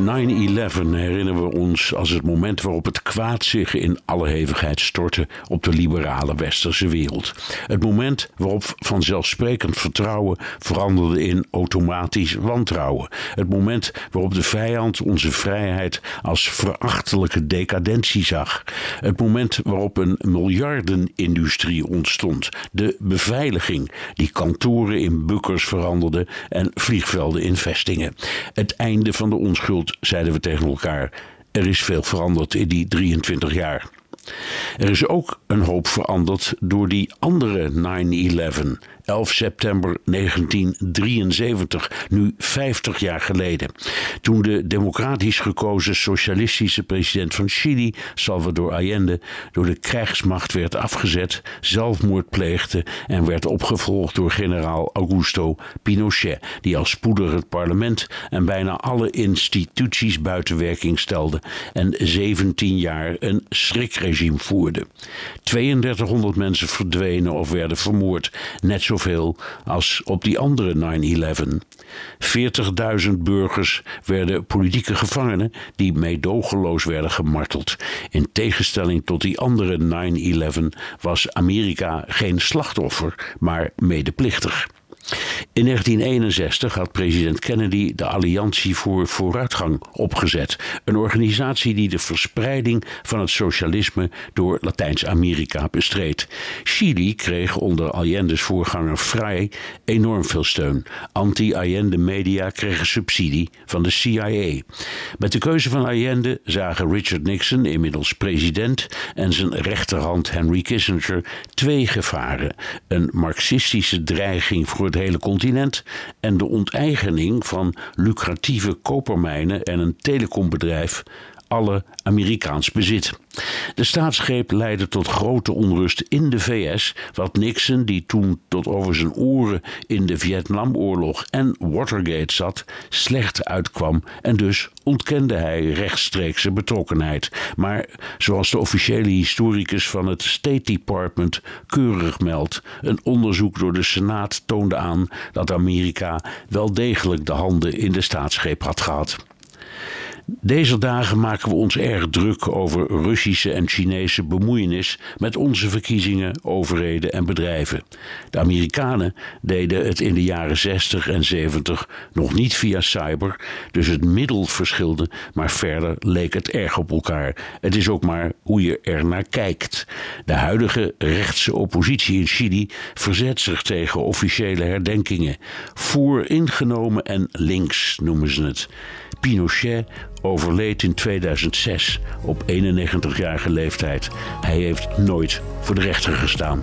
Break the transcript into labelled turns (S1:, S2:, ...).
S1: 9-11 herinneren we ons als het moment waarop het kwaad zich in alle hevigheid stortte op de liberale westerse wereld. Het moment waarop vanzelfsprekend vertrouwen veranderde in automatisch wantrouwen. Het moment waarop de vijand onze vrijheid als verachtelijke decadentie zag. Het moment waarop een miljardenindustrie ontstond. De beveiliging die kantoren in bukkers veranderde en vliegvelden in vestingen. Het einde van de onschuld zeiden we tegen elkaar. Er is veel veranderd in die 23 jaar. Er is ook een hoop veranderd door die andere 9-11. 11 september 1973, nu 50 jaar geleden. Toen de democratisch gekozen socialistische president van Chili, Salvador Allende, door de krijgsmacht werd afgezet, zelfmoord pleegde en werd opgevolgd door generaal Augusto Pinochet, die al spoedig het parlement en bijna alle instituties buiten werking stelde en 17 jaar een schrikregime voerde. 3200 mensen verdwenen of werden vermoord, net zoveel als op die andere 9-11. 40.000 burgers werden politieke gevangenen die meedogenloos werden gemarteld. In tegenstelling tot die andere 9-11 was Amerika geen slachtoffer, maar medeplichtig. In 1961 had president Kennedy de Alliantie voor Vooruitgang opgezet, een organisatie die de verspreiding van het socialisme door Latijns-Amerika bestreed. Chili kreeg onder Allende's voorganger Frei enorm veel steun. Anti-Allende media kregen subsidie van de CIA. Met de keuze van Allende zagen Richard Nixon, inmiddels president, en zijn rechterhand Henry Kissinger twee gevaren: een marxistische dreiging voor het hele continent en de onteigening van lucratieve kopermijnen en een telecombedrijf alle Amerikaans bezit. De staatsgreep leidde tot grote onrust in de VS, wat Nixon, die toen tot over zijn oren in de Vietnamoorlog en Watergate zat, slecht uitkwam en dus ontkende hij rechtstreekse betrokkenheid. Maar zoals de officiële historicus van het State Department keurig meldt, een onderzoek door de Senaat toonde aan dat Amerika wel degelijk de handen in de staatsgreep had gehad. Deze dagen maken we ons erg druk over Russische en Chinese bemoeienis met onze verkiezingen, overheden en bedrijven. De Amerikanen deden het in de jaren 60 en 70 nog niet via cyber, dus het middel verschilde, maar verder leek het erg op elkaar. Het is ook maar hoe je er naar kijkt. De huidige rechtse oppositie in Chili verzet zich tegen officiële herdenkingen. Vooringenomen en links noemen ze het. Pinochet overleed in 2006 op 91-jarige leeftijd. Hij heeft nooit voor de rechter gestaan.